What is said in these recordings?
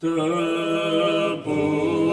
The book.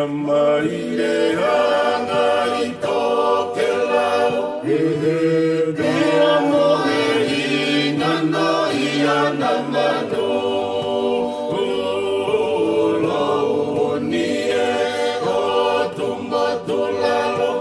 Maria, Maria,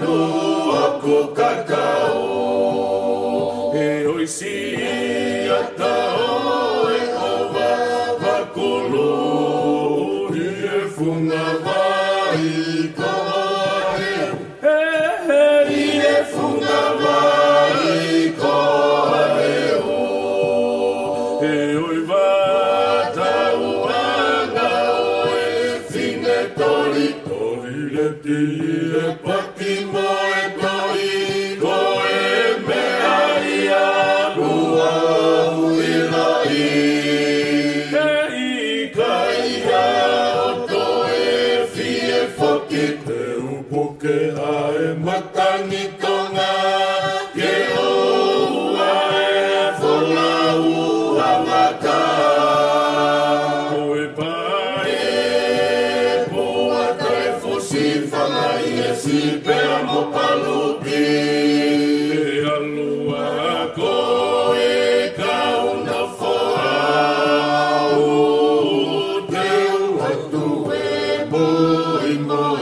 nuako kakao. E roi si ata o e hova Vakolori e funga vai kawa